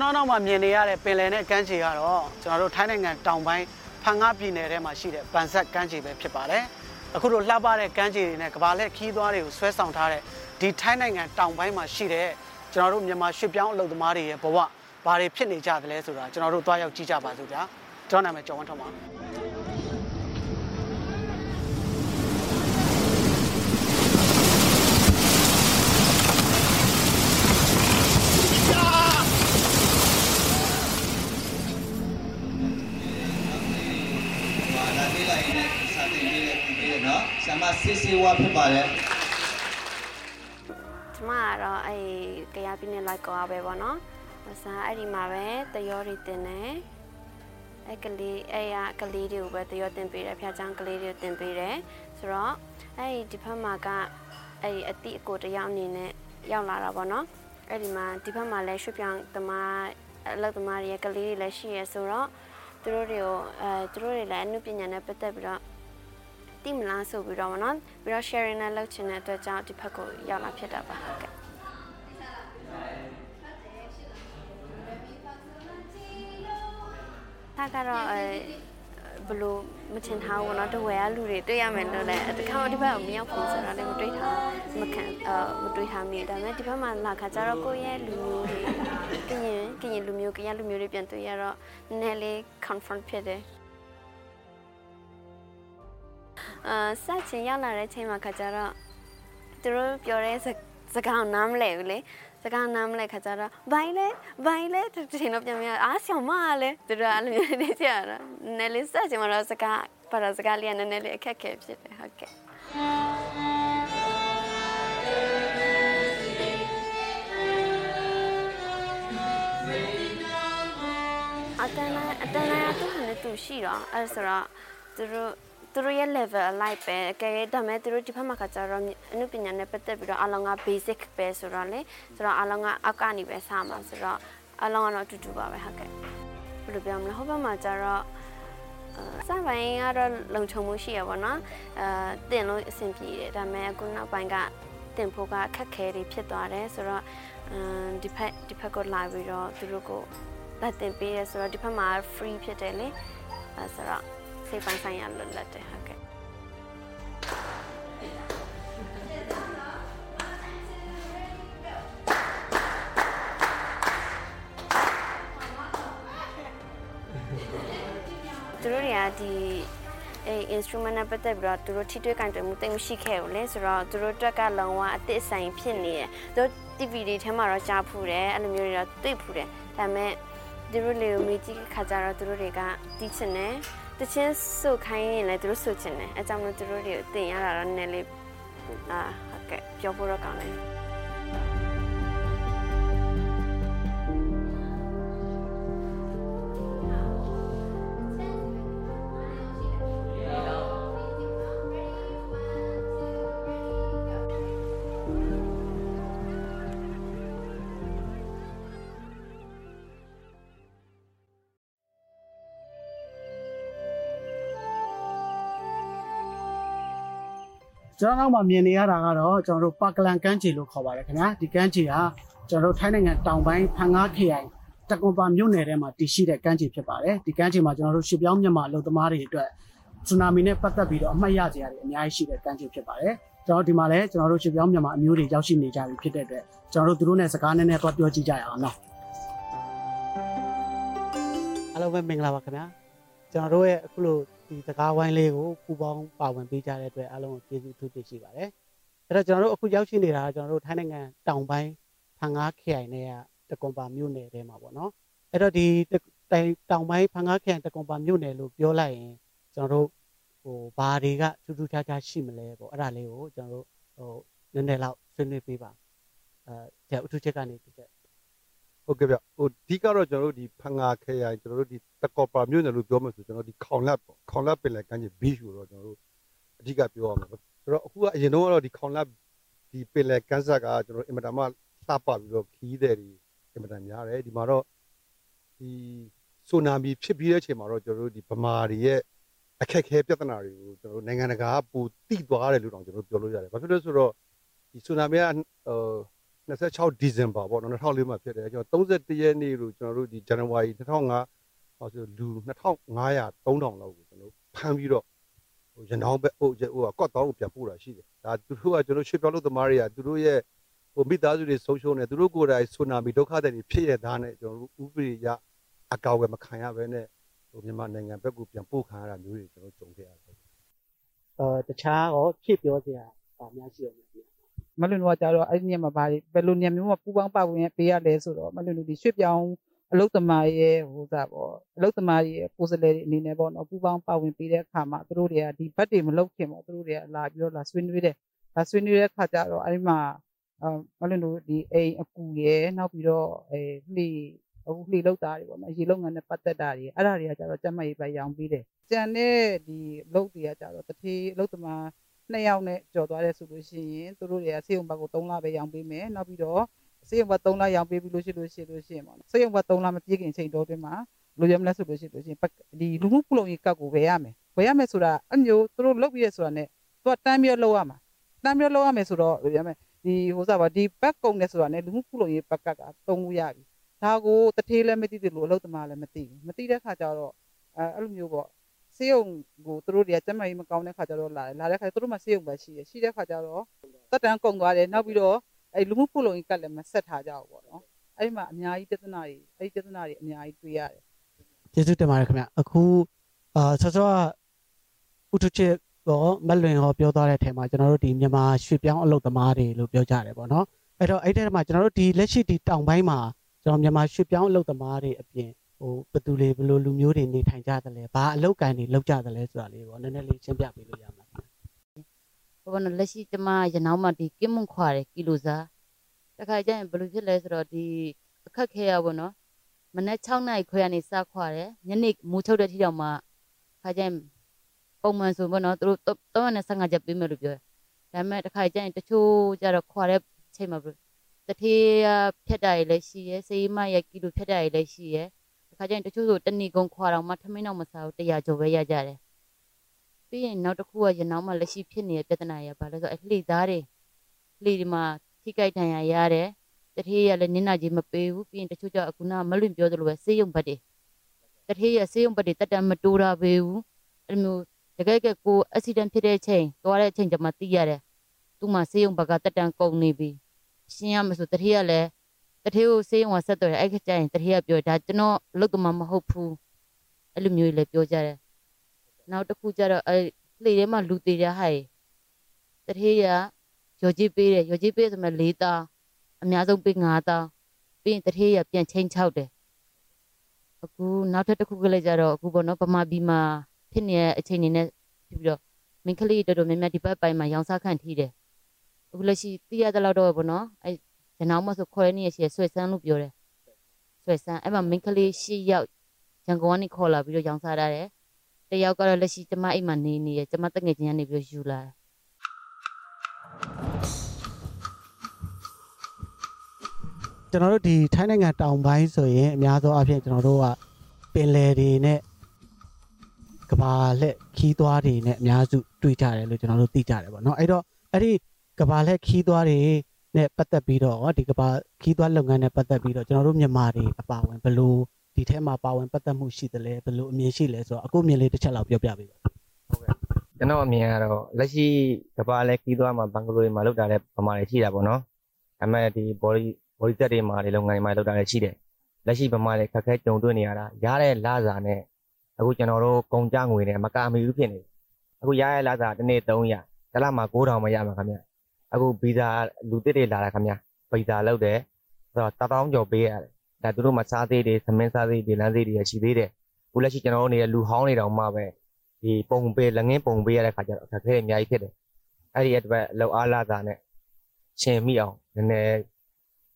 အခုကျွန်တော်နောက်မှာမြင်နေရတဲ့ပင်လယ်နဲ့ကမ်းခြေကတော့ကျွန်တော်တို့ထိုင်းနိုင်ငံတောင်ပိုင်းဖန်ငါပြည်နယ်ထဲမှာရှိတဲ့ပန်ဆက်ကမ်းခြေပဲဖြစ်ပါတယ်အခုတို့လှပတဲ့ကမ်းခြေတွေနဲ့ကဘာလက်ခီးသွားတွေကိုဆွဲဆောင်ထားတဲ့ဒီထိုင်းနိုင်ငံတောင်ပိုင်းမှာရှိတဲ့ကျွန်တော်တို့မြန်မာရွှေ့ပြောင်းအလုပ်သမားတွေရဲ့ဘဝဘာတွေဖြစ်နေကြသလဲဆိုတာကျွန်တော်တို့သွားရောက်ကြည့်ကြပါစို့ဗျာကျွန်တော်နာမည်ကျော်ဝင်းထွန်းပါပါ စစ်စစ်ဝါဖြစ်ပါတယ်ကျမကတော့အဲ့ကရပြင်းနဲ့လိုက်ကောပဲပေါ့နော်။အစားအဲ့ဒီမှာပဲတရောတွေတင်တယ်။အဲ့ကလေးအဲ့ရကလေးတွေကိုပဲတရောတင်ပေးတယ်ဖျားချောင်းကလေးတွေကိုတင်ပေးတယ်။ဆိုတော့အဲ့ဒီဒီဘက်မှာကအဲ့ဒီအတိအကိုတယောက်အနေနဲ့ရောက်လာတာပေါ့နော်။အဲ့ဒီမှာဒီဘက်မှာလည်းရွှေ့ပြောင်းသမားအလုပ်သမားတွေရဲ့ကလေးတွေလည်းရှိရဲဆိုတော့သူတို့တွေကိုအဲသူတို့တွေလည်းအမှုပညာနဲ့ပတ်သက်ပြီးတော့ တိမလားဆိုပြီးတော့ဗောနော်ပြီးတော့ sharing နဲ့လုပ်ချင်တဲ့အတွက်ကြောင့်ဒီဘက်ကိုရောက်လာဖြစ်တာပါဟုတ်ကဲ့ ဒါကတော့အဲဘလို့မချင်ထားဘူးเนาะတဝဲကလူတွေတွေ့ရမယ်လို့လည်းတခါမှဒီဘက်ကိုမရောက်ဘူးဆိုတော့လည်းမတွေ့ထားမခံအာမတွေ့ထားမိဒါပေမဲ့ဒီဘက်မှာလာခါကျတော့ကိုယ့်ရဲ့လူမျိုးတွေကရင်ကရင်လူမျိုးကရင်လူမျိုးတွေပြန်တွေ့ရတော့နည်းနည်းလေး confront ဖြစ်တယ် အာစချင်ရောက်လာတဲ့ချိန်မှာခါကျတော့သူတို့ပြောတဲ့စစကားနားမလဲဘူးလေစကားနားမလဲခါကျတော့ဘိုင်လဲဘိုင်လဲတချိန်တော့ပြန်ပြန်အားဆောင်မလဲသူတို့အဲ့လိုမျိုးနေကြတာနည်းလေးစချင်မှာတော့စကားပါတော့စကားလေးကနည်းနည်းလေးအခက်အခဲဖြစ်တယ်ဟုတ်ကဲ့အတန်းလိုက်အတန်းလိုက်အတူနဲ့တူရှိတော့အဲ့ဆိုတော့သူတို့ သူတို့ရဲ့ level အလိုက်ပဲအကယ်၍ဒါမဲ့သူတို့ဒီဘက်မှာကကြတော့အနုပညာနဲ့ပတ်သက်ပြီးတော့အလုံးက basic ပဲဆိုတော့လေဆိုတော့အလုံးကအောက်ကနေပဲစမှာဆိုတော့အလုံးကတော့အတူတူပါပဲဟုတ်ကဲ့ဘယ်လိုပြောမလဲဟိုဘက်မှာကြတော့စပိုင်းကတော့လုံခြုံမှုရှိရပါတော့အဲတင်လို့အဆင်ပြေတယ်ဒါပေမဲ့အခုနောက်ပိုင်းကတင်ဖို့ကခက်ခဲတွေဖြစ်သွားတယ်ဆိုတော့ဒီဖက်ဒီဖက်ကိုလာပြီးတော့သူတို့ကိုလက်တင်ပေးရဲဆိုတော့ဒီဖက်မှာ free ဖြစ်တယ်လေအဲဆိုတော့ စိတ်ပိုင်းဆိုင်ရာလွတ်လပ်တယ်ဟုတ်ကဲ့သူတို့တွေကဒီအဲ instrument နဲ့ပတ်သက်ပြီးတော့သူတို့ထိတွေ့ကင်တွယ်မှုတိတ်မရှိခဲ့ဘူးလေဆိုတော့သူတို့အတွက်ကလုံးဝအသစ်ဆိုင်ဖြစ်နေတယ်သူတို့ TV တွေထဲမှာတော့ကြားဖူးတယ်အဲ့လိုမျိုးတွေတော့တွေ့ဖူးတယ်ဒါပေမဲ့သူတို့လေးကိုမေးကြည့်ခါကြတော့သူတို့တွေကတီးချင်တယ် တချင်းစုခိုင်းရင်လည်းသူတို့စုချင်တယ်အဲကြောင့်မို့သူတို့တွေကိုတင်ရတာတော့နည်းနည်းလေးအာဟုတ်ကဲ့ပြောဖို့တော့ကောင်းတယ် ကျွန်တော်နောက်မှာမြင်နေရတာကတော့ကျွန်တော်တို့ပါကလန်ကမ်းခြေလို့ခေါ်ပါတယ်ခင်ဗျာဒီကမ်းခြေကကျွန်တော်တို့ထိုင်းနိုင်ငံတောင်ပိုင်းဖန်ငါခရိုင်တကွန်ပါမြို့နယ်ထဲမှာတည်ရှိတဲ့ကမ်းခြေဖြစ်ပါတယ်ဒီကမ်းခြေမှာကျွန်တော်တို့ရှစ်ပြောင်းမြန်မာအလုပ်သမားတွေအတွက်ဆူနာမီနဲ့ပတ်သက်ပြီးတော့အမှတ်ရစရာတွေအများကြီးရှိတဲ့ကမ်းခြေဖြစ်ပါတယ်ကျွန်တော်ဒီမှာလည်းကျွန်တော်တို့ရှစ်ပြောင်းမြန်မာအမျိုးတွေရောက်ရှိနေကြပြီဖြစ်တဲ့အတွက်ကျွန်တော်တို့သူတို့နဲ့စကားနည်းနည်းတော့ပြောကြည့်ကြရအောင်နော်အားလုံးပဲမင်္ဂလာပါခင်ဗျာကျွန်တော်တို့ရဲ့အခုလို ဒီစကားဝိုင်းလေးကိုပူပေါင်းပါဝင်ပေးကြတဲ့အတွက်အားလုံးကိုကျေးဇူးအထူးတင်ရှိပါတယ်အဲ့တော့ကျွန်တော်တို့အခုရောက်ရှိနေတာကကျွန်တော်တို့ထိုင်းနိုင်ငံတောင်ပိုင်းဖန်ငါခရိုင်နဲ့ကတကွန်ပါမြို့နယ်ထဲမှာပေါ့နော်အဲ့တော့ဒီတိုင်တောင်ပိုင်းဖန်ငါခရိုင်တကွန်ပါမြို့နယ်လို့ပြောလိုက်ရင်ကျွန်တော်တို့ဟိုဘာတွေကထူးထူးခြားခြားရှိမလဲပေါ့အဲ့ဒါလေးကိုကျွန်တော်တို့ဟိုနည်းနည်းလောက်ဆွေးနွေးပေးပါအဲဆရာဥထုချက်ကနေဒီချက် ဟုတ်ကဲ့ဗျဟိုအဓိကတော့ကျွန်တော်တို့ဒီဖန်ငါခရိုင်ကျွန်တော်တို့ဒီတကော်ပါမြို့နယ်လို့ပြောမှဆိုကျွန်တော်ဒီခေါင်လက်ပေါ့ခေါင်လက်ပင်လယ်ကမ်းခြေ beach ကိုတော့ကျွန်တော်တို့အဓိကပြောရမှာပေါ့ဆိုတော့အခုကအရင်တော့ကတော့ဒီခေါင်လက်ဒီပင်လယ်ကမ်းစပ်ကကျွန်တော်တို့အင်မတန်မှလှပပြီးတော့ခီးတဲ့တွေအင်မတန်များတယ်ဒီမှာတော့ဒီဆိုနာမီဖြစ်ပြီးတဲ့အချိန်မှာတော့ကျွန်တော်တို့ဒီဗမာတွေရဲ့အခက်အခဲပြဿနာတွေကိုကျွန်တော်တို့နိုင်ငံတကာကပူတိသွားတယ်လို့တောင်ကျွန်တော်တို့ပြောလို့ရတယ်ဘာဖြစ်လို့လဲဆိုတော့ဒီဆိုနာမီကဟို 26ဒီဇင်ဘာပေါ့နော်2004မှာဖြစ်တယ်ကျွန်တော်31ရက်နေ့လို့ကျွန်တော်တို့ဒီဇန်နဝါရီ2005ဟောဆိုလူ2500 3000လောက်ကိုကျွန်တော်ဖမ်းပြီးတော့ဟိုရန်တောင်းဘက်ဟိုဟိုကော့တောင်းကိုပြန်ပို့တာရှိတယ်ဒါသူတို့ကကျွန်တော်ရွှေပြောင်းလို့သမားတွေကသူတို့ရဲ့ဟိုမိသားစုတွေဆုံးရှုံးနေသူတို့ကိုယ်တိုင်ဆူနာမီဒုက္ခတွေဖြစ်ရတာနဲ့ကျွန်တော်တို့ဥပဒေရအကောက်ဝယ်မခံရဘဲနဲ့ဟိုမြန်မာနိုင်ငံဘက်ကိုပြန်ပို့ခံရတာမျိုးတွေကျွန်တော်ကြုံခဲ့ရတယ်အဲတခြားရောဖြစ်ပြောစရာပါများရှိအောင်မသိဘူး မလွန်တော့ကြတော့အဲ့ဒီညမှာဘာတွေဘယ်လိုညမျိုးမှာပူပေါင်းပါဝင်ပေးရလဲဆိုတော့မလွန်တို့ဒီရွှေ့ပြောင်းအလုတ်သမားရဲ့ဟိုစားပေါ့အလုတ်သမားရဲ့ကိုယ်စလဲတွေအနေနဲ့ပေါ့နော်ပူပေါင်းပါဝင်ပေးတဲ့အခါမှာသူတို့တွေကဒီဘတ်တွေမလုတ်ခင်ပေါ့သူတို့တွေကလာပြီးတော့လာဆွေးနွေးတယ်လာဆွေးနွေးတဲ့အခါကျတော့အဲ့ဒီမှာအမလွန်တို့ဒီအိမ်အကူရဲ့နောက်ပြီးတော့အဲလှေအခုလှေလောက်သားတွေပေါ့နော်ရေလုံငန်းနဲ့ပတ်သက်တာတွေအဲ့ဒါတွေကကျတော့ကျမကြီးပဲရောင်းပေးတယ်ကြံတဲ့ဒီအလုတ်တွေကကျတော့တထေးအလုတ်သမား နှစ်ယောက်နဲ့ကြော်သွားတယ်ဆိုလို့ရှိရင်သူတို့တွေကစေယုံဘက်ကို3လပဲရောင်းပေးမယ်နောက်ပြီးတော့စေယုံဘက်3လရောင်းပေးပြီးလို့ရှိလို့ရှိလို့ရှိရင်ပေါ့နော်စေယုံဘက်3လမပြည့်ခင်ချိန်တော်တွင်းမှာလိုရမလဲဆိုလို့ရှိလို့ရှိရင်ဒီလူမှုပလုံကြီးကတ်ကိုဝယ်ရမယ်ဝယ်ရမယ်ဆိုတာအမျိုးသူတို့လုပ်ပြီးရဆိုတာ ਨੇ သူကတမ်းပြီးလောက်ရမှာတမ်းပြီးလောက်ရမယ်ဆိုတော့လိုရမယ်ဒီဟိုစားပါဒီဘက်ကုံနေဆိုတာ ਨੇ လူမှုပလုံကြီးဘက်ကကသုံးလို့ရပြီဒါကိုတထေးလည်းမသိတယ်လို့အလုပ်သမားလည်းမသိဘူးမသိတဲ့ခါကျတော့အဲအဲ့လိုမျိုးပေါ့ စေယုံကိုသူတို့တွေကကျမကြီးမကောင်းတဲ့ခါကျတော့လာတယ်လာတဲ့ခါသူတို့မှစေယုံပဲရှိတယ်ရှိတဲ့ခါကျတော့တက်တန်းကုန်သွားတယ်နောက်ပြီးတော့အဲလူမှုဖူလုံကြီးကလည်းမဆက်ထားကြဘူးပေါ့နော်အဲ့ဒီမှာအများကြီးပြဿနာတွေအဲ့ဒီပြဿနာတွေအများကြီးတွေ့ရတယ်ကျေးဇူးတင်ပါတယ်ခင်ဗျအခုအာဆောစောကဥထုချစ်ရောမလွင်ရောပြောသွားတဲ့အထက်မှာကျွန်တော်တို့ဒီမြန်မာရွှေပြောင်းအလုပ်သမားတွေလို့ပြောကြတယ်ပေါ့နော်အဲ့တော့အဲ့ဒီထဲမှာကျွန်တော်တို့ဒီလက်ရှိဒီတောင်ပိုင်းမှာကျွန်တော်မြန်မာရွှေပြောင်းအလုပ်သမားတွေအပြင် ဟိုဘယ်သူလေးဘယ်လိုလူမျိုးတွေနေထိုင်ကြတယ်လဲဘာအလုပ်ကန်တွေလုပ်ကြတယ်လဲဆိုတာလေးပေါ့နည်းနည်းလေးရှင်းပြပေးလို့ရမှာခင်ဗျဘောနော်လက်ရှိကျမရနောက်မှဒီကင်းမွန်ခွာတယ်ကီလိုစားတခါကျရင်ဘယ်လိုဖြစ်လဲဆိုတော့ဒီအခက်ခဲရပါတော့မနေ့6နိုင်ခွဲကနေစခွာတယ်ညနေမူချုပ်တဲ့ထိတောင်မှခါကျရင်ပုံမှန်ဆိုဘောနော်သူတို့355ချက်ပေးမယ်လို့ပြောတယ်ဒါပေမဲ့တခါကျရင်တချို့ကျတော့ခွာတဲ့ချိန်မှာတထေးဖြတ်တာရလည်းရှိရဲစေးမရဲ့ကီလိုဖြတ်တာရလည်းရှိရဲတ ခါကျရင်တချို့ဆိုတဏီကုံခွာတော့မှထမင်းတော့မစားဘူး100ကျော်ပဲရကြတယ်ပြီးရင်နောက်တစ်ခုကရနောင်းမှာလက်ရှိဖြစ်နေတဲ့ပြဿနာရပါလဲဆိုတော့အလှေသားတွေလှေဒီမှာထိကြိုက်တန်ရရတယ်တထေးရလည်းနင်းနာကြီးမပေးဘူးပြီးရင်တချို့ကျအခုနမလွင့်ပြောသလိုပဲစေးရုံဘတ်တွေတထေးရစေးရုံဘတ်တွေတက်တန်မတိုးတာပေးဘူးအဲ့လိုမျိုးတကယ်ကဲကိုအက်ဆီဒန့်ဖြစ်တဲ့ချိန်သွားတဲ့အချိန်ကျမှသိရတယ်သူ့မှာစေးရုံဘတ်ကတက်တန်ကုန်နေပြီရှင်းရမဆိုတထေးရလည်း တထေးကိုစေးရုံကဆက်တော့အဲ့ခါကျရင်တထေးကပြောဒါကျွန်တော်လုပ်တော့မှမဟုတ်ဘူးအဲ့လိုမျိုးလည်းပြောကြတယ်နောက်တစ်ခုကျတော့အဲလှေထဲမှာလူသေးတဲ့ဟာရေတထေးရရော်ကြီးပေးတယ်ရော်ကြီးပေးဆိုမှ၄တောင်းအများဆုံးပေး၅တောင်းပြီးရင်တထေးရပြန်ချင်းချောက်တယ်အခုနောက်ထပ်တစ်ခုကလေးကျတော့အခုပေါ့နော်ဗမာပြည်မှာဖြစ်နေတဲ့အချိန်နေနဲ့ဖြစ်ပြီးတော့မင်းကလေးတော်တော်များများဒီဘက်ပိုင်းမှာရောင်စားခန့်ထိတယ်အခုလက်ရှိသိရတဲ့လောက်တော့ပေါ့နော်အဲ ဂျနောင်းမဆိုခေါ်ရနေရရှိဆွဲဆန်းလို့ပြောတယ်ဆွဲဆန်းအဲ့မှာမင်းကလေး၈ယောက်ရန်ကုန်ကနေခေါ်လာပြီးတော့ရောင်စားထားတယ်တယောက်ကတော့လက်ရှိကျမအိမ်မှာနေနေရကျမတငယ်ချင်းကနေပြီးယူလာတယ်ကျွန်တော်တို့ဒီထိုင်းနိုင်ငံတောင်ပိုင်းဆိုရင်အများသောအားဖြင့်ကျွန်တော်တို့ကပင်လယ်တွေနဲ့ကဘာလက်ခီးသွားတွေနဲ့အများစုတွေ့ကြတယ်လို့ကျွန်တော်တို့သိကြတယ်ပေါ့နော်အဲ့တော့အဲ့ဒီကဘာလက်ခီးသွားတွေ နဲ့ပတ်သက်ပြီးတော့ဒီကဘာခီးသွားလုပ်ငန်းနဲ့ပတ်သက်ပြီးတော့ကျွန်တော်တို့မြန်မာတွေအပါဝင်ဘယ်လိုဒီထဲမှာပါဝင်ပတ်သက်မှုရှိတယ်လဲဘယ်လိုအမြင်ရှိလဲဆိုတော့အခုမြင်လေးတစ်ချက်လောက်ပြောပြပေးပါကျွန်တော်အမြင်ကတော့လက်ရှိကဘာလဲခီးသွားမှာဘန်ဂလိုတွေမှာလောက်တာတဲ့ပမာတွေရှိတာပေါ့နော်။ဒါပေမဲ့ဒီ body body တက်တွေမှာဒီလုပ်ငန်းတွေမှာလောက်တာလည်းရှိတယ်။လက်ရှိပမာတွေခက်ခဲကြုံတွေ့နေရတာရတဲ့လစာနဲ့အခုကျွန်တော်တို့ကုန်ကြငွေနဲ့မကာမီဘူးဖြစ်နေတယ်။အခုရတဲ့လစာတစ်နေ့300တစ်လမှာ9000မရမှာခင်ဗျ။ အခုဗီဇာလူတစ်တွေလာတာခင်ဗျ။ဗီဇာလောက်တယ်ဆိုတော့1000ကျော်ပေးရတယ်။ဒါသူတို့မှာစားသေးတွေသမင်းစားသေးတွေလမ်းသေးတွေရှိသေးတယ်။အခုလက်ရှိကျွန်တော်တို့နေတဲ့လူဟောင်းတွေတောင်မှပဲဒီပုံပေးလက်ငင်းပုံပေးရတဲ့ခါကျတော့အခက်အခဲတွေအများကြီးဖြစ်တယ်။အဲ့ဒီအတွက်လောက်အားလာတာနဲ့ရှင်မိအောင်နည်းနည်း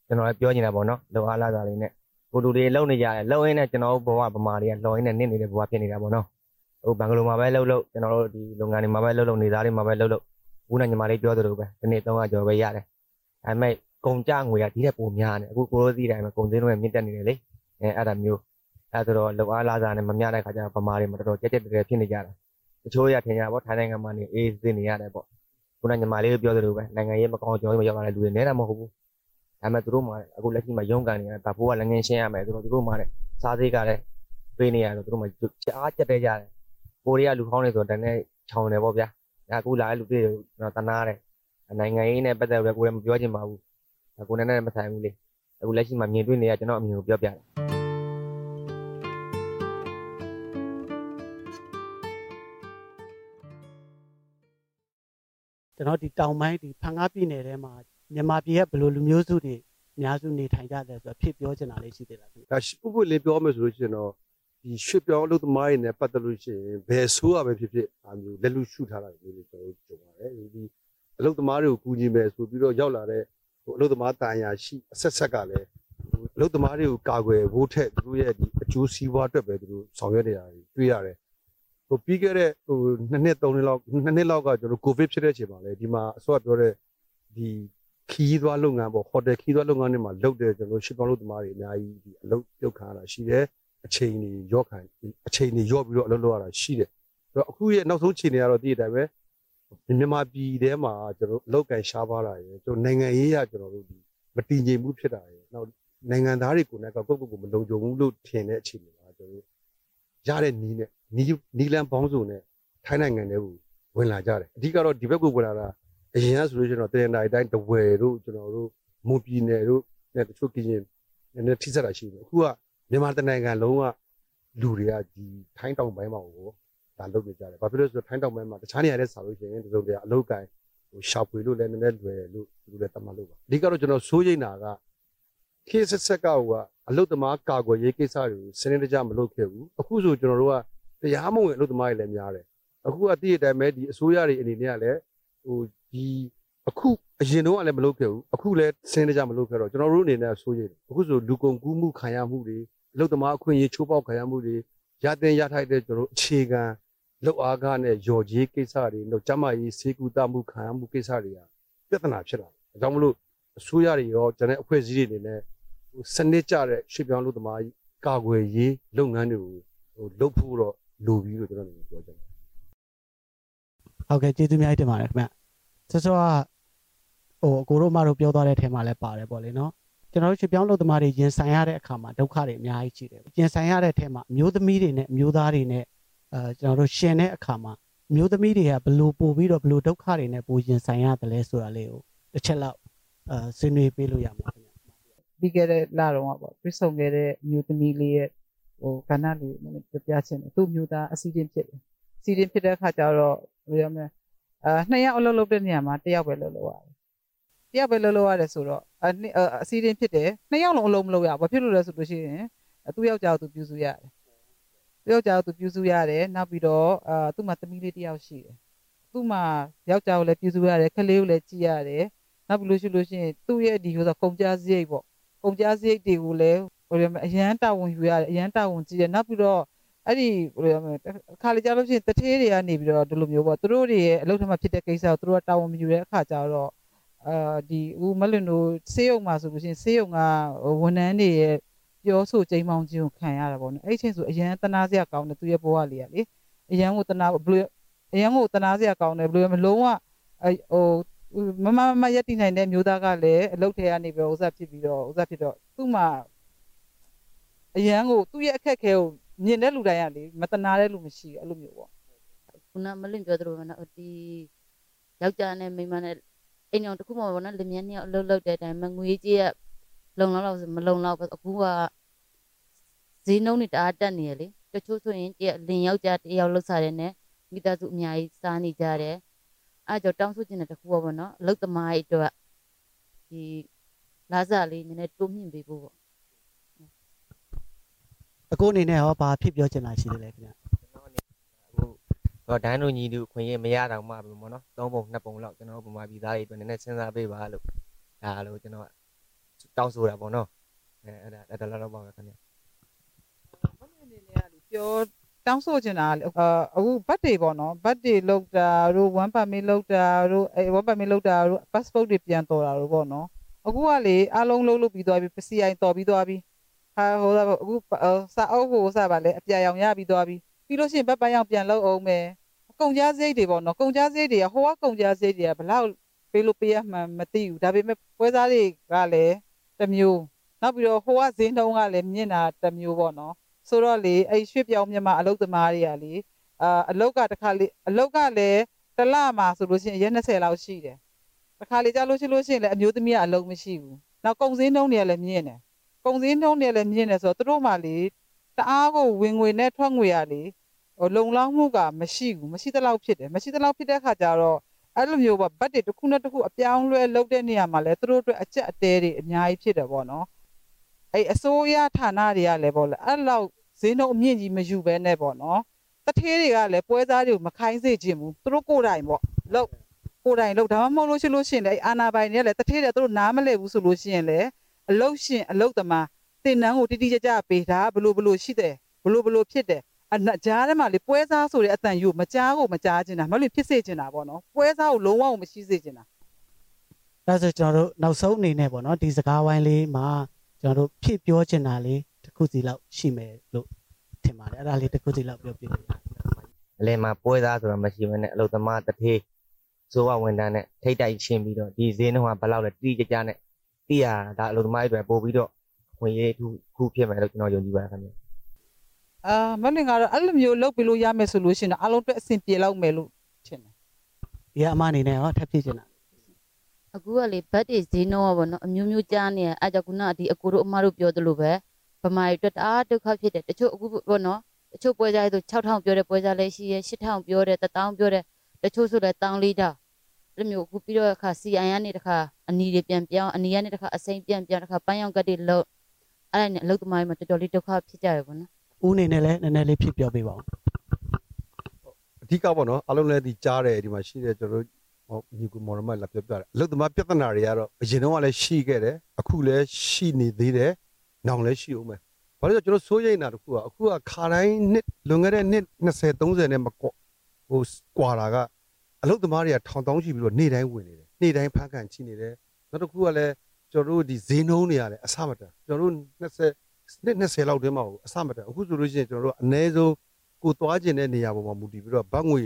ကျွန်တော်လည်းပြောနေတာပေါ့နော်။လောက်အားလာတာလေးနဲ့ကိုလူတွေလုံနေကြတယ်။လုံရင်းနဲ့ကျွန်တော်ဘဝဗမာတွေကလုံရင်းနဲ့နစ်နေတဲ့ဘဝဖြစ်နေတာပေါ့နော်။ဟိုဘန်ဂလိုမှာပဲလှုပ်လှုပ်ကျွန်တော်တို့ဒီလုပ်ငန်းတွေမှာပဲလှုပ်လှုပ်နေသားတွေမှာပဲလှုပ်လှုပ် ဦးနဲ့ညီမလေးပြောသလိုပဲဒီနေ့300ကျော်ပဲရတယ်။ဒါပေမဲ့ကုန်ကြငွေကဒီထက်ပိုများတယ်။အခုကိုလိုသိတိုင်းမှာကုန်စင်းတွေမြင့်တက်နေတယ်လေ။အဲအဲ့ဒါမျိုးအဲဆိုတော့လောက်အားလာတာနဲ့မမျှတဲ့ခါကျတော့ဗမာတွေမှာတော်တော်ကြက်ကြက်တဲတဲဖြစ်နေကြတာ။တချို့ရထင်ကြပေါ့ထိုင်းနိုင်ငံမှာနေအေးစင်းနေရတယ်ပေါ့ခုနညီမလေးပြောသလိုပဲနိုင်ငံရေးမကောင်းကြောင်းမရောက်လာတဲ့လူတွေနဲတာမဟုတ်ဘူးဒါဒါပေမဲ့သူတို့မှအခုလက်ရှိမှာရုံးကန်နေရတာဘိုးကလည်းငင်းရှင်းရမယ်သူတို့သူတို့မှလည်းစားသေးကလည်းပေးနေရတယ်သူတို့မှချက်အားချက်တဲ့ကြတယ်ကိုရီးယားလူဟောင်းနေဆိုတော့တန်းနဲ့ခြောင်တယ်ပေါ့ဗျာဒါ အခုလာတဲ့လူတွေကျွန်တော်တနာတယ်နိုင်ငံရေးနဲ့ပတ်သက်ပြီးကိုယ်လည်းမပြောချင်ပါဘူးကိုယ်နဲ့လည်းမဆိုင်ဘူးလေအခုလက်ရှိမှာမြင်တွေ့နေရကျွန်တော်အမြင်ကိုပြောပြတယ်ကျွန်တော်ဒီတောင်ပိုင်းဒီဖန်ကားပြည်နယ်ထဲမှာမြန်မာပြည်ရဲ့ဘယ်လိုလူမျိုးစုတွေအများစုနေထိုင်ကြတယ်ဆိုတော့ဖြစ်ပြောချင်တာလေးရှိသေးလားခင်ဗျဒါရှိဥပ္ပလေးပြောမယ်ဆိုလို့ရှိရင်တော့ ဒီရွှေပြောင်းအလုပ်သမားတွေနဲ့ပတ်သက်လို့ရှိရင်ဘယ်ဆိုးရပဲဖြစ်ဖြစ်အာမျိုးလက်လူရှုထားတာမျိုးတွေကျွန်တော်တို့ကြုံရတယ်ဒီအလုပ်သမားတွေကိုကူညီမယ်ဆိုပြီးတော့ရောက်လာတဲ့ဟိုအလုပ်သမားတာယာရှိအဆက်ဆက်ကလည်းအလုပ်သမားတွေကိုကာကွယ်ဖို့ထက်သူတို့ရဲ့ဒီအကျိုးစီးပွားအတွက်ပဲသူတို့ဆောင်ရွက်နေတာတွေ့ရတယ်ဟိုပြီးခဲ့တဲ့ဟိုနှစ်နှစ်သုံးနှစ်လောက်နှစ်နှစ်လောက်ကကျွန်တော်ကိုဗစ်ဖြစ်တဲ့အချိန်မှာလေဒီမှာအစောကပြောတဲ့ဒီခီးသွားလုပ်ငန်းပေါ့ဟိုတယ်ခီးသွားလုပ်ငန်းတွေမှာလုပ်တဲ့ကျွန်တော်ရှစ်ပေါင်းလုပ်သမားတွေအများကြီးဒီအလုပ်ပြုတ်ခံရတာရှိတယ် အချိန်တွေရော့ခံအချိန်တွေရော့ပြီးတော့အလုပ်လုပ်ရတာရှိတယ်အဲ့တော့အခုရဲ့နောက်ဆုံးချိန်တွေကတော့ဒီအတိုင်းပဲမြန်မာပြည်ထဲမှာကျွန်တော်အလုပ်ကန်ရှားပါလာရယ်ကျွန်တော်နိုင်ငံရေးရကျွန်တော်တို့ဒီမတည်ငြိမ်မှုဖြစ်တာရယ်နောက်နိုင်ငံသားတွေကိုလည်းကောက်ကောက်ကိုမလုံခြုံဘူးလို့ထင်တဲ့အချိန်တွေမှာကျွန်တော်တို့ရတဲ့နီးနဲ့နီးနီးလန်းပေါင်းစုံနဲ့ထိုင်းနိုင်ငံတွေကိုဝင်လာကြတယ်အဓိကတော့ဒီဘက်ကိုဝင်လာတာအရင်ကဆိုလို့ရှိရင်တော့တရန်တိုင်းတိုင်းတဝယ်တို့ကျွန်တော်တို့မွန်ပြည်နယ်တို့နဲ့တချို့ကရင်နည်းနည်းထိစက်တာရှိတယ်အခုက မြန်မာတနိုင်ငံလုံးကလူတွေကဒီထိုင်းတောင်ပိုင်းမှာကိုဒါလုပ်နေကြတယ်ဘာဖြစ်လို့လဲဆိုတော့ထိုင်းတောင်ပိုင်းမှာတခြားနေရာတွေဆာလို့ရှိရင်ဒီလိုတွေအလုပ်ကိုင်ဟိုရှာဖွေလို့လည်းနည်းနည်းလွယ်လို့ဒီလိုလည်းတတ်မှတ်လို့ပါအဓိကတော့ကျွန်တော်စိုးရိမ်တာကခေတ်ဆက်ဆက်ကဟိုကအလုပ်သမားကာကွယ်ရေးကိစ္စတွေကိုစနစ်တကျမလုပ်ခဲ့ဘူးအခုဆိုကျွန်တော်တို့ကတရားမဝင်အလုပ်သမားတွေလည်းများတယ်အခုကတည့်ရတဲ့အတိုင်းပဲဒီအစိုးရတွေအနေနဲ့ကလည်းဟိုဒီအခုအရင်တော့ကလည်းမလုပ်ခဲ့ဘူးအခုလည်းစနစ်တကျမလုပ်ခဲ့တော့ကျွန်တော်တို့အနေနဲ့စိုးရိမ်တယ်အခုဆိုလူကုန်ကူးမှုခံရမှုတွေ အလုပ်သမားအခွင့်အရေးချိုးဖောက်ခံရမှုတွေရတဲ့ရထိုက်တဲ့ကျွန်တော်တို့အခြေခံလောက်အားကားနဲ့ရော်ကြီးကိစ္စတွေတော့ကျမကြီးစေကူတာမှုခံရမှုကိစ္စတွေကပြဿနာဖြစ်လာတယ်။ဒါကြောင့်မလို့အစိုးရတွေရောကျွန်တော်အဖွဲ့အစည်းတွေအနေနဲ့ဟိုစနစ်ကျတဲ့ရွှေ့ပြောင်းလုပ်သမားကာကွယ်ရေးလုပ်ငန်းတွေကိုဟိုလုပ်ဖို့တော့လိုပြီလို့ကျွန်တော်အနေနဲ့ပြောချင်တယ်ဟုတ်ကဲ့ကျေးဇူးအများကြီးတင်ပါတယ်ခင်ဗျဆောစောကဟိုအကိုတို့မတို့ပြောသွားတဲ့ထဲမှာလည်းပါတယ်ပေါ့လေနော် ကျွန်တော်တို့ရွှေ့ပြောင်းလုပ်သမားတွေရင်ဆိုင်ရတဲ့အခါမှာဒုက္ခတွေအများကြီးရှိတယ်ရင်ဆိုင်ရတဲ့ထဲမှာအမျိုးသမီးတွေနဲ့အမျိုးသားတွေနဲ့အဲကျွန်တော်တို့ရှင်တဲ့အခါမှာအမျိုးသမီးတွေကဘယ်လိုပို့ပြီးတော့ဘယ်လိုဒုက္ခတွေနဲ့ပိုရင်ဆိုင်ရတယ်လဲဆိုတာလေးကိုတစ်ချက်လောက်အဲဆွေးနွေးပေးလို့ရမှာခင်ဗျပြီးခဲ့တဲ့လတော့ကပေါ့ပြစ်ဆုံခဲ့တဲ့မျိုးသမီးလေးရဲ့ဟိုကဏ္ဍလေးကိုနည်းနည်းပြပြချင်တယ်သူ့မျိုးသားအစီအစဉ်ဖြစ်တယ်အစီအစဉ်ဖြစ်တဲ့အခါကျတော့ဘယ်လိုရမလဲအာနှစ်ယောက်အလုပ်လုပ်တဲ့နေရာမှာတစ်ယောက်ပဲလုပ်လို့ရတယ် တစ်ယောက်ပဲလုပ်လို့ရတယ်ဆိုတော့အနှစ်အစီအစဉ်ဖြစ်တယ်နှစ်ယောက်လုံးအလုပ်မလုပ်ရဘူးဘာဖြစ်လို့လဲဆိုလို့ရှိရင်သူ့ယောက်ျားကိုသူပြုစုရတယ်သူ့ယောက်ျားကိုသူပြုစုရတယ်နောက်ပြီးတော့အာသူ့မှာသမီးလေးတစ်ယောက်ရှိတယ်သူ့မှာယောက်ျားကိုလည်းပြုစုရတယ်ခလေးကိုလည်းကြည့်ရတယ်နောက်ပြီးလို့ရှိလို့ရှိရင်သူ့ရဲ့ဒီဟိုဆိုကုန်ကြစရိတ်ပေါ့ကုန်ကြစရိတ်တွေကိုလည်းဟိုရမအရန်တာဝန်ယူရတယ်အရန်တာဝန်ကြီးတယ်နောက်ပြီးတော့အဲ့ဒီဟိုရမအခါလေကြာလို့ရှိရင်တထေးတွေကနေပြီးတော့ဒီလိုမျိုးပေါ့သူတို့တွေရဲ့အလုပ်ထမဖြစ်တဲ့ကိစ္စကိုသူတို့ကတာဝန်မယူတဲ့အခါကျတော့ အာဒီဦးမလွင်တို့ဆေးရုံမှာဆိုလို့ရှိရင်ဆေးရုံကဝန်ထမ်းတွေရဲ့ပြောဆိုချိန်မောင်းခြင်းကိုခံရတာပေါ့နော်အဲ့ဒီချိန်ဆိုအရန်တနာစရာကောင်းတယ်သူရဲ့ဘဝလေးကလေအရန်ကိုတနာဘယ်လိုအရန်ကိုတနာစရာကောင်းတယ်ဘယ်လိုမလုံးဝဟိုမမမရက်တည်နိုင်တဲ့မျိုးသားကလည်းအလုတ်ထဲကနေပြီးတော့ဥစားဖြစ်ပြီးတော့ဥစားဖြစ်တော့သူ့မှာအရန်ကိုသူ့ရဲ့အခက်ခဲကိုမြင်တဲ့လူတိုင်းကလေမတနာတဲ့လူမရှိဘူးအဲ့လိုမျိုးပေါ့ခုနမလင့်ပြောသလိုပဲနော်ဒီယောက်ျားနဲ့မိန်းမနဲ့ အိမ်အောင်တစ်ခုမှပေါ့နော်လင်မြန်းနှစ်ယောက်အလုပ်လုပ်တဲ့အတိုင်းမငွေကြီးကလုံလောက်လောက်ဆိုမလုံလောက်ဘူးအခုကဈေးနှုန်းတွေတအားတက်နေရလေတချို့ဆိုရင်တရက်လင်ယောက်ျားတစ်ယောက်လောက်စားတယ်နဲ့မိသားစုအများကြီးစားနေကြတယ်အဲကြောင့်တောင်းဆိုချင်တဲ့တစ်ခုပေါ့နော်အလုပ်သမားတွေအတွက်ဒီလာစားလေးနည်းနည်းတိုးမြင့်ပေးဖို့ပေါ့အကိုအနေနဲ့ရောဘာဖြစ်ပြောချင်တာရှိသေးလဲခင်ဗျကျွန်တော်အနေအခု တော့ဒန်းတို့ညီတို့ခွင့်ရမရတော့မှဘူးပေါ့နော်သုံးပုံနှစ်ပုံလောက်ကျွန်တော်ဗမာပြည်သားတွေအတွက်နည်းနည်းစဉ်းစားပေးပါလို့ဒါလို့ကျွန်တော်တောင်းဆိုတာပေါ့နော်အဲအဲ့ဒါအဲ့ဒါလောက်တော့ပါပဲခင်ဗျဘာလို့အနေနဲ့ကလေပြောတောင်းဆိုချင်တာကလေအာအခုဘတ်တွေပေါ့နော်ဘတ်တွေလောက်တာတို့1 permit လောက်တာတို့အဲ1 permit လောက်တာတို့ passport တွေပြန်တော်တာတို့ပေါ့နော်အခုကလေအားလုံးလုံးလုပ်ပြီးသွားပြီ PCI တော်ပြီးသွားပြီဟာဟိုအခုစာအုပ်ကိုစပါလေအပြာရောင်ရပြီးသွားပြီ ပြီးလို့ရှိရင်ဘတ်ပိုင်းအောင်ပြန်လုပ်အောင်မယ်ကုန်ကြစရိတ်တွေပေါ့နော်ကုန်ကြစရိတ်တွေကဟိုကကုန်ကြစရိတ်တွေကဘလောက်ပေးလို့ပေးရမှန်းမသိဘူးဒါပေမဲ့ပွဲစားတွေကလည်းတစ်မျိုးနောက်ပြီးတော့ဟိုကဈေးနှုန်းကလည်းမြင့်တာတစ်မျိုးပေါ့နော်ဆိုတော့လေအဲ့ရွှေ့ပြောင်းမြန်မာအလုပ်သမားတွေကလေအာအလောက်ကတစ်ခါလေအလောက်ကလည်းတစ်လမှာဆိုလို့ရှိရင်ရက်20လောက်ရှိတယ်တစ်ခါလေကြာလို့ရှိလို့ရှိရင်လည်းအမျိုးသမီးကအလုပ်မရှိဘူးနောက်ကုန်စည်နှုန်းတွေကလည်းမြင့်တယ်ကုန်စည်နှုန်းတွေကလည်းမြင့်တယ်ဆိုတော့သူတို့မှလေ တအားကိုဝင်ငွေနဲ့ထွက်ငွေရလေဟိုလုံလောက်မှုကမရှိဘူးမရှိသလောက်ဖြစ်တယ်မရှိသလောက်ဖြစ်တဲ့ခါကျတော့အဲ့လိုမျိုးပေါ့ဘတ်တွေတစ်ခုနဲ့တစ်ခုအပြောင်းလဲလုပ်တဲ့နေရာမှာလဲသူတို့အတွက်အကျက်အတဲတွေအများကြီးဖြစ်တယ်ပေါ့နော်အဲ့အစိုးရဌာနတွေကလည်းပေါ့လေအဲ့လောက်ဈေးနှုန်းအမြင့်ကြီးမယူဘဲနဲ့ပေါ့နော်တထေးတွေကလည်းပွဲစားတွေကိုမခိုင်းစေချင်ဘူးသူတို့ကိုယ်တိုင်ပေါ့လောက်ကိုယ်တိုင်လောက်ဒါမှမဟုတ်လို့ရှိလို့ရှိရင်လည်းအာနာပိုင်တွေကလည်းတထေးတွေသူတို့နားမလဲဘူးဆိုလို့ရှိရင်လည်းအလုတ်ရှင်အလုတ်သမား တင်နန်းကိုတိတိကျကျပေးတာဘလို့ဘလို့ရှိတယ်ဘလို့ဘလို့ဖြစ်တယ်အနကြားထဲမှာလေပွဲစားဆိုတဲ့အတန်ယူမကြားကိုမကြားချင်တာမဟုတ်လို့ဖြစ်စေချင်တာပေါ့နော်ပွဲစားကိုလုံးဝကိုမရှိစေချင်တာဒါဆိုကျွန်တော်တို့နောက်ဆုံးအနေနဲ့ပေါ့နော်ဒီစကားဝိုင်းလေးမှာကျွန်တော်တို့ဖြစ်ပြောချင်တာလေးတစ်ခုစီလောက်ရှိမယ်လို့ထင်ပါတယ်အဲ့ဒါလေးတစ်ခုစီလောက်ပြောပြလို့အလဲမှာပွဲသားဆိုတာမရှိဘဲနဲ့အလုပ်သမားတစ်ထေးစိုးဝဝန်တန်းနဲ့ထိတ်တိုက်ရှင်းပြီးတော့ဒီဈေးနှုန်းကဘယ်လောက်လဲတိတိကျကျနဲ့သိရတာဒါအလုပ်သမားတွေအတွက်ပို့ပြီးတော့ ဝင်ရေးတစ်ခုဖြစ်မယ်လို့ကျွန်တော်ယုံကြည်ပါတယ်ခင်ဗျအာမလင်ကတော့အဲ့လိုမျိုးလုပ်ပြီးလို့ရမယ်ဆိုလို့ရှိရင်တော့အလုံးအတွက်အဆင်ပြေလောက်မယ်လို့ထင်တယ်ဒီကအမအနေနဲ့ရောထပ်ဖြစ်ချင်တာအခုကလေဘတ်တွေဈေးနှုန်းကပေါ့နော်အမျိုးမျိုးကြားနေရအဲကြောင့်ခုနကဒီအကိုတို့အမတို့ပြောသလိုပဲဗမာတွေအတွက်တအားဒုက္ခဖြစ်တယ်တချို့အခုပေါ့နော်တချို့ပွဲစားတွေဆို6000ပြောတဲ့ပွဲစားလည်းရှိရဲ8000ပြောတဲ့1000ပြောတဲ့တချို့ဆိုလည်း1400တောင်အဲ့လိုမျိုးအခုပြီးတော့အခါ CI ကနေတခါအနီတွေပြန်ပြောင်းအနီကနေတခါအစိမ့်ပြန်ပြောင်းတခါပန်းရောင်ကတ်တွေလုံး အဲ့ဒါနဲ့အလုပ်သမားတွေမှာတော်တော်လေးဒုက္ခဖြစ်ကြရပေါ့နော်ဦးအနေနဲ့လည်းနည်းနည်းလေးဖြစ်ပြောပေးပါဦးအဓိကပေါ့နော်အားလုံးလည်းဒီကြားတယ်ဒီမှာရှိတဲ့ကျွန်တော်တို့ဟောညီကူမော်ရမလာပြောပြတယ်အလုတ်သမားပြဿနာတွေကတော့အရင်တော့ကလည်းရှိခဲ့တယ်အခုလည်းရှိနေသေးတယ်နောင်လည်းရှိအောင်မယ်ဘာလို့လဲဆိုတော့ကျွန်တော်စိုးရိမ်တာတစ်ခုကအခုကခါတိုင်းနှစ်လွန်ခဲ့တဲ့နှစ်20 30နဲ့မကွဟိုကွာတာကအလုတ်သမားတွေကထောင်တောင်းရှိပြီးတော့နေ့တိုင်းဝင်နေတယ်နေ့တိုင်းဖန်ခံချိနေတယ်နောက်တစ်ခုကလည်း ကျွန်တော်တို့ဒီဈေးနှုန်းတွေရတယ်အဆမတန်ကျွန်တော်တို့20နှစ်20လောက်တည်းမှာအဆမတန်အခုဆိုလို့ရှိရင်ကျွန်တော်တို့အနည်းဆုံးကိုသွားကျင်တဲ့နေရာပေါ်မှာမူတည်ပြီးတော့ဘတ်ငွေ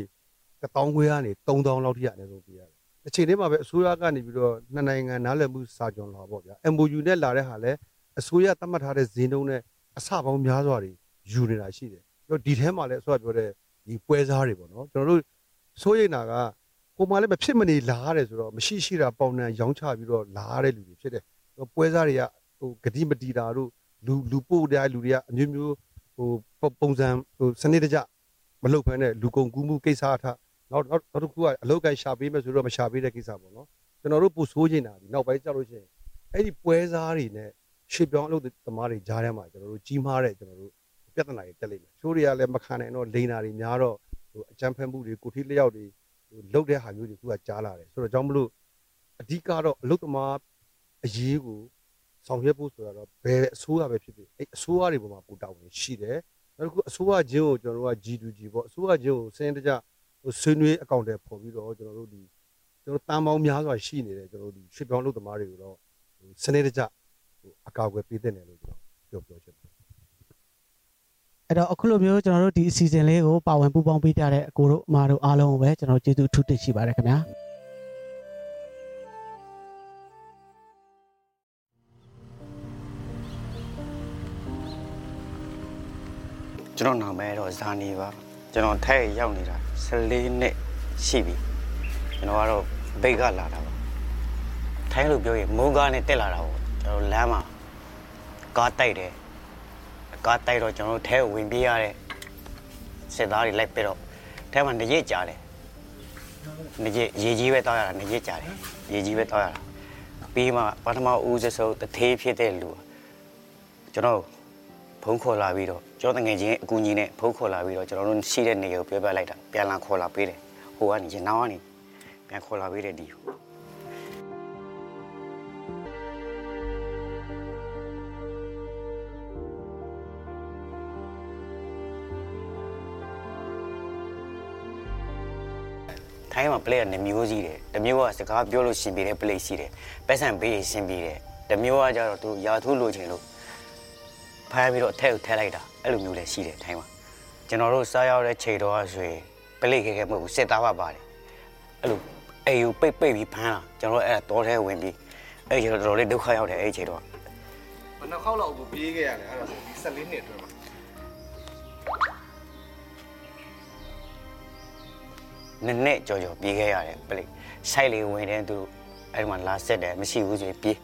1000ခွဲကနေ3000လောက်ထိရအနည်းဆုံးပေးရတယ်။အချိန်လေးမှာပဲအစိုးရကနေပြီးတော့နှစ်နိုင်ငံနားလည်မှုစာချုပ်လာပေါ့ဗျာ။ MOU နဲ့လာတဲ့ဟာလဲအစိုးရသတ်မှတ်ထားတဲ့ဈေးနှုန်းနဲ့အဆပေါင်းများစွာတွေယူနေတာရှိတယ်။ပြီးတော့ဒီထဲမှာလည်းအစိုးရပြောတဲ့ဒီပွဲစားတွေပေါ့နော်။ကျွန်တော်တို့စိုးရိမ်တာက ကိုယ်မှလည်းမဖြစ်မနေလာရတယ်ဆိုတော့မရှိရှိတာပေါင်နှံရောင်းချပြီးတော့လာရတဲ့လူတွေဖြစ်တယ်။ပွဲစားတွေကဟိုဂတိမတီတာတို့လူလူပို့တဲ့လူတွေကအမျိုးမျိုးဟိုပုံစံဟိုစနစ်တကျမလုပ်ဖ ೇನೆ လူကုန်ကူးမှုကိစ္စအထနောက်နောက်နောက်တစ်ခုကအလုတ်ကန်ရှာပေးမယ်ဆိုတော့မရှာပေးတဲ့ကိစ္စပေါ့နော်ကျွန်တော်တို့ပူဆိုးနေတာဒီနောက်ပိုင်းကြောက်လို့ရှိရင်အဲ့ဒီပွဲစားတွေနဲ့ရှေ့ပြောင်းအလုပ်သမားတွေကြားထဲမှာကျွန်တော်တို့ကြီးမားတဲ့ကျွန်တော်တို့ပြဿနာတွေတက်လိမ့်မယ်ချိုးတွေကလည်းမခံနိုင်တော့လိန်နာတွေများတော့ဟိုအကြမ်းဖက်မှုတွေကိုထိလျောက်တွေဟို လုတ်တဲ့ဟာမျိုးတွေခုကကြားလာတယ်ဆိုတော့ကြောင့်မလို့အဓိကတော့အလုပ်သမားအရေးကိုဆောင်ရွက်ဖို့ဆိုတာတော့ဘယ်အစိုးရပဲဖြစ်ဖြစ်အဲ့အစိုးရတွေပေါ်မှာပူတောင်းနေရှိတယ်နောက်တစ်ခုအစိုးရချင်းကိုကျွန်တော်တို့က G2G ပေါ့အစိုးရချင်းကိုစင်းတကြဟိုဆွေးနွေးအကောင့်တွေပေါ်ပြီးတော့ကျွန်တော်တို့ဒီကျွန်တော်တန်ပေါင်းများစွာရှိနေတဲ့ကျွန်တော်တို့ဒီရွှေပြောင်းလုပ်သမားတွေကိုတော့ဟိုစနစ်တကျဟိုအကာအကွယ်ပေးတဲ့နယ်လို့ကျွန်တော်ပြောပြောချင်တယ် အဲ့တော့အခုလိုမျိုးကျွန်တော်တို့ဒီအစီအစဉ်လေးကိုပါဝင်ပူးပေါင်းပေးကြတဲ့အကိုတို့အမတို့အားလုံးကိုပဲကျွန်တော်ကျေးဇူးအထူးတင်ရှိပါတယ်ခင်ဗျာကျွန်တော်နာမည်တော့ဇာနီပါကျွန်တော်ထိုက်ရောက်နေတာ14နှစ်ရှိပြီကျွန်တော်ကတော့ဘိတ်ကလာတာပါထိုင်းလို့ပြောရင်မိုးကားနဲ့တက်လာတာပေါ့ကျွန်တော်လမ်းမှာကားတိုက်တယ် ကားတိုက်တော့ကျွန်တော်ထဲကိုဝင်ပြေးရတဲ့စစ်သားတွေလိုက်ပြီးတော့ထဲမှာနေရကြတယ်နေရရေကြီးပဲတောက်ရတာနေရကြတယ်ရေကြီးပဲတောက်ရတာပြီးမှပထမဦးစဆုံးတသေးဖြစ်တဲ့လူကျွန်တော်ဖုန်းခေါ်လာပြီးတော့ကျောင်းတငယ်ချင်းအကူကြီးနဲ့ဖုန်းခေါ်လာပြီးတော့ကျွန်တော်တို့ရှိတဲ့နေကိုပြောပြလိုက်တာပြန်လာခေါ်လာပေးတယ်ဟိုကနေရနောင်းကနေပြန်ခေါ်လာပေးတယ်ဒီကို ထိုင်းမှာ player နှစ်မျိုးရှိတယ်တစ်မျိုးကစကားပြောလို့ရှင်ပြတဲ့ play ရှိတယ်ပတ်စံပေးရင်ရှင်ပြတယ်တစ်မျိုးကကြတော့သူရာထူးလိုချင်လို့ဖမ်းပြီးတော့အထက်ကိုထည့်လိုက်တာအဲ့လိုမျိုးလည်းရှိတယ်ထိုင်းမှာကျွန်တော်တို့စားရောက်တဲ့ချိန်တော့ဆိုရင်ပလိခဲခဲမဟုတ်ဘူးစစ်သားပါပါတယ်အဲ့လိုအေယူပိတ်ပိတ်ပြီးဖမ်းလာကျွန်တော်တို့အဲ့ဒါတောထဲဝင်ပြီးအဲ့ချိန်တော့တော်တော်လေးဒုက္ခရောက်တယ်အဲ့ချိန်တော့ယ်နှခေါက်လောက်ကိုပြေးခဲ့ရလဲအဲ့ဒါဆိုဒီ14နှစ်အတွင်းမှာ နည်းနည်းကြော်ကြော်ပြေးခဲ့ရတယ်ပလိဆိုင်လေးဝင်တဲ့သူအဲ့ဒီမှာလာဆက်တယ်မရှိဘူးဆိုရင်ပြေး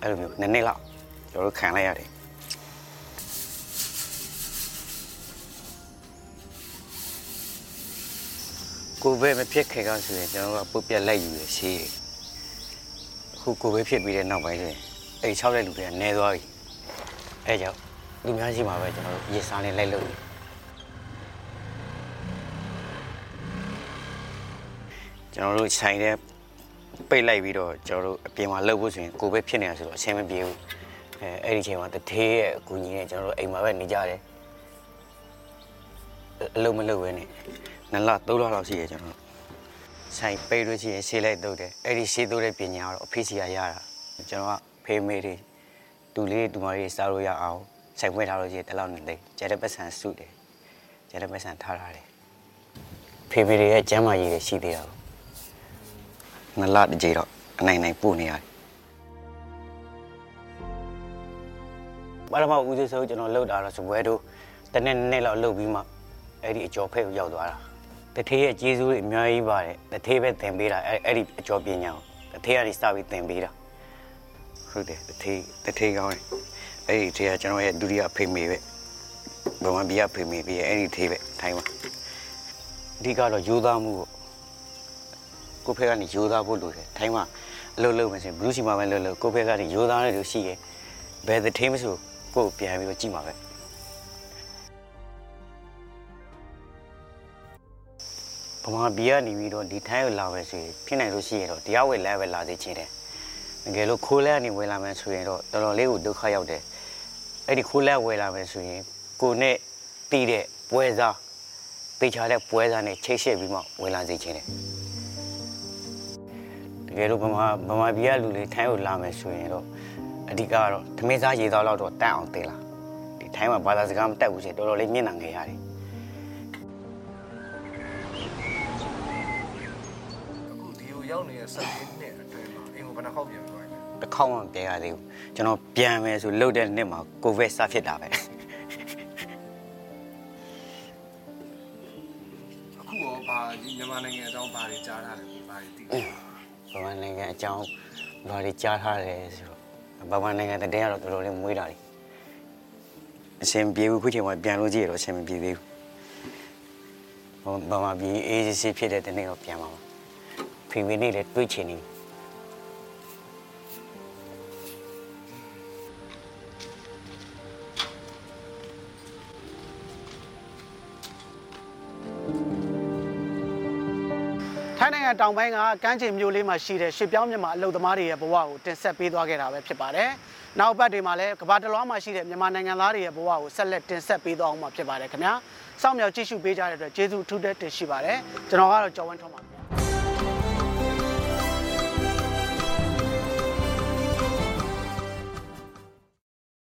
အဲ့လိုမျိုးနည်းနည်းလောက်ကျွန်တော်တို့ခံလိုက်ရတယ်ကိုဗစ်မဖြစ်ခင်ကဆိုရင်ကျွန်တော်တို့ကပုတ်ပြက်လိုက်ယူရရှိတယ်အခုကိုဗစ်ဖြစ်ပြီးတဲ့နောက်ပိုင်းဆိုရင်အဲ့၆တဲ့လူတွေကနည်းသွားပြီအဲ့ကြောင့်လူများရှိမှာပဲကျွန်တော်တို့ရေစားနဲ့လိုက်လို့ ကျွန်တော်တို့ဆိုင်တဲ့ပိတ်လိုက်ပြီးတော့ကျွန်တော်တို့အပြင်မှာလှုပ်ဖို့ဆိုရင်ကိုယ်ပဲဖြစ်နေတာဆိုတော့အဆင်မပြေဘူးအဲအဲ့ဒီချိန်မှာတထေးရဲ့အကူကြီးနဲ့ကျွန်တော်တို့အိမ်မှာပဲနေကြတယ်အလုံးမလုပ်ဘဲနဲ့နှစ်လသုံးလလောက်ရှိရကျွန်တော်တို့ဆိုင်ပိတ်လို့ရှိရင်ရှေးလိုက်တုတ်တယ်အဲ့ဒီရှေးတုတ်တဲ့ပညာကတော့အဖေစီရရတာကျွန်တော်ကဖေးမေးတွေတူလေးတူမလေးစားလို့ရအောင်ဆိုင်ဖွင့်ထားလို့ရှိရင်တလောက်နဲ့လိမ့်ကျတဲ့ပတ်စံစုတယ်ကျတဲ့ပတ်စံထားထားတယ်ဖေးမေးတွေရဲ့ကျမ်းမာရေးတွေရှိသေးတာပေါ့ ငလတစ်ကြိမ်တော့အနိုင်နိုင်ပို့နေရတယ်ဘာမှဦးသေးဆုံးကျွန်တော်လှုပ်တာတော့စပွဲတို့တနေ့နေ့လောက်လှုပ်ပြီးမှအဲ့ဒီအကျော်ဖက်ကိုရောက်သွားတာတထေးရဲ့ကျေးဇူးတွေအများကြီးပါတယ်တထေးပဲသင်ပေးတာအဲ့အဲ့ဒီအကျော်ပညာကိုတထေးကနေစပြီးသင်ပေးတာဟုတ်တယ်တထေးတထေးကောင်းတယ်အဲ့ဒီထေးကကျွန်တော်ရဲ့ဒုတိယဖေမေပဲဘဝပြဖေမေပြီးအဲ့ဒီထေးပဲထိုင်းမှာအဓိကတော့ယူသားမှုကို ကိုယ့်ဖက်ကနေရိုးသားဖို့လိုတယ်ထိုင်းမှာအလုပ်လုပ်မယ်ဆိုရင်ဘလူးစီမှာပဲလုပ်လို့ကိုယ့်ဖက်ကနေရိုးသားတဲ့လူရှိရဲ့ဘယ်တစ်ထင်းမဆိုကိုယ့်ကိုပြန်ပြီးတော့ကြည့်မှာပဲဗမာပြည်ကနေပြီးတော့ဒီထိုင်းကိုလာမယ်ဆိုရင်ဖြစ်နိုင်လို့ရှိရင်တော့တရားဝင်လဲပဲလာစေချင်တယ်တကယ်လို့ခိုးလဲကနေဝင်လာမယ်ဆိုရင်တော့တော်တော်လေးကိုဒုက္ခရောက်တယ်အဲ့ဒီခိုးလဲဝင်လာမယ်ဆိုရင်ကိုနဲ့တီးတဲ့ပွဲစားတေချာတဲ့ပွဲစားနဲ့ချိတ်ဆက်ပြီးမှဝင်လာစေချင်တယ် တကယ်လို့ဗမာဗမာပြည်ကလူတွေထိုင်းကိုလာမယ်ဆိုရင်တော့အဓိကကတော့ဓမေသားရေသားလောက်တော့တန့်အောင်တင်လာဒီထိုင်းမှာဘာသာစကားမတတ်ဘူးဆိုရင်တော်တော်လေးမျက်နှာငယ်ရတယ်အခုဒီကိုရောက်နေတဲ့14နှစ်အတွင်းမှာအိမ်ကိုဘယ်နှခေါက်ပြန်သွားလဲတစ်ခေါက်မှမပြန်ရသေးဘူးကျွန်တော်ပြန်မယ်ဆိုလှုပ်တဲ့နှစ်မှာကိုဗစ်စဖြစ်တာပဲအခုရောဘာဒီမြန်မာနိုင်ငံအကြောင်းဘာတွေကြားထားလဲဘာတွေသိလဲ ဗမာနိုင်ငံအကြောင်းဘာတွေကြားထားလဲဆိုတော့ဗမာနိုင်ငံတဲ့တင်းကတော့တော်တော်လေးမွေးတာလေအရှင်ပြေဘူးခုချိန်မှာပြန်လို့ကြည့်ရတော့အရှင်မပြေသေးဘူးဗမာပြည်အေးစစ်စစ်ဖြစ်တဲ့တဲ့နေ့တော့ပြန်ပါမှာဖေမင်းလေးလည်းတွေးချင်နေပြီ နိုင်ငံတောင်ပိုင်းကကမ်းခြေမြို့လေးမှာရှိတဲ့ရွှေပြောင်းမြန်မာအလုပ်သမားတွေရဲ့ဘဝကိုတင်ဆက်ပေးသွားခဲ့တာပဲဖြစ်ပါတယ်။နောက်ပတ်တွေမှာလည်းကမ္ဘာတစ်လွှားမှာရှိတဲ့မြန်မာနိုင်ငံသားတွေရဲ့ဘဝကိုဆက်လက်တင်ဆက်ပေးသွားအောင်မှာဖြစ်ပါတယ်ခင်ဗျာ။စောင့်မျှော်ကြည့်ရှုပေးကြတဲ့အတွက်ကျေးဇူးအထူးတင်ရှိပါတယ်။ကျွန်တော်ကတော့ကျော်ဝင်းထွန်းပါ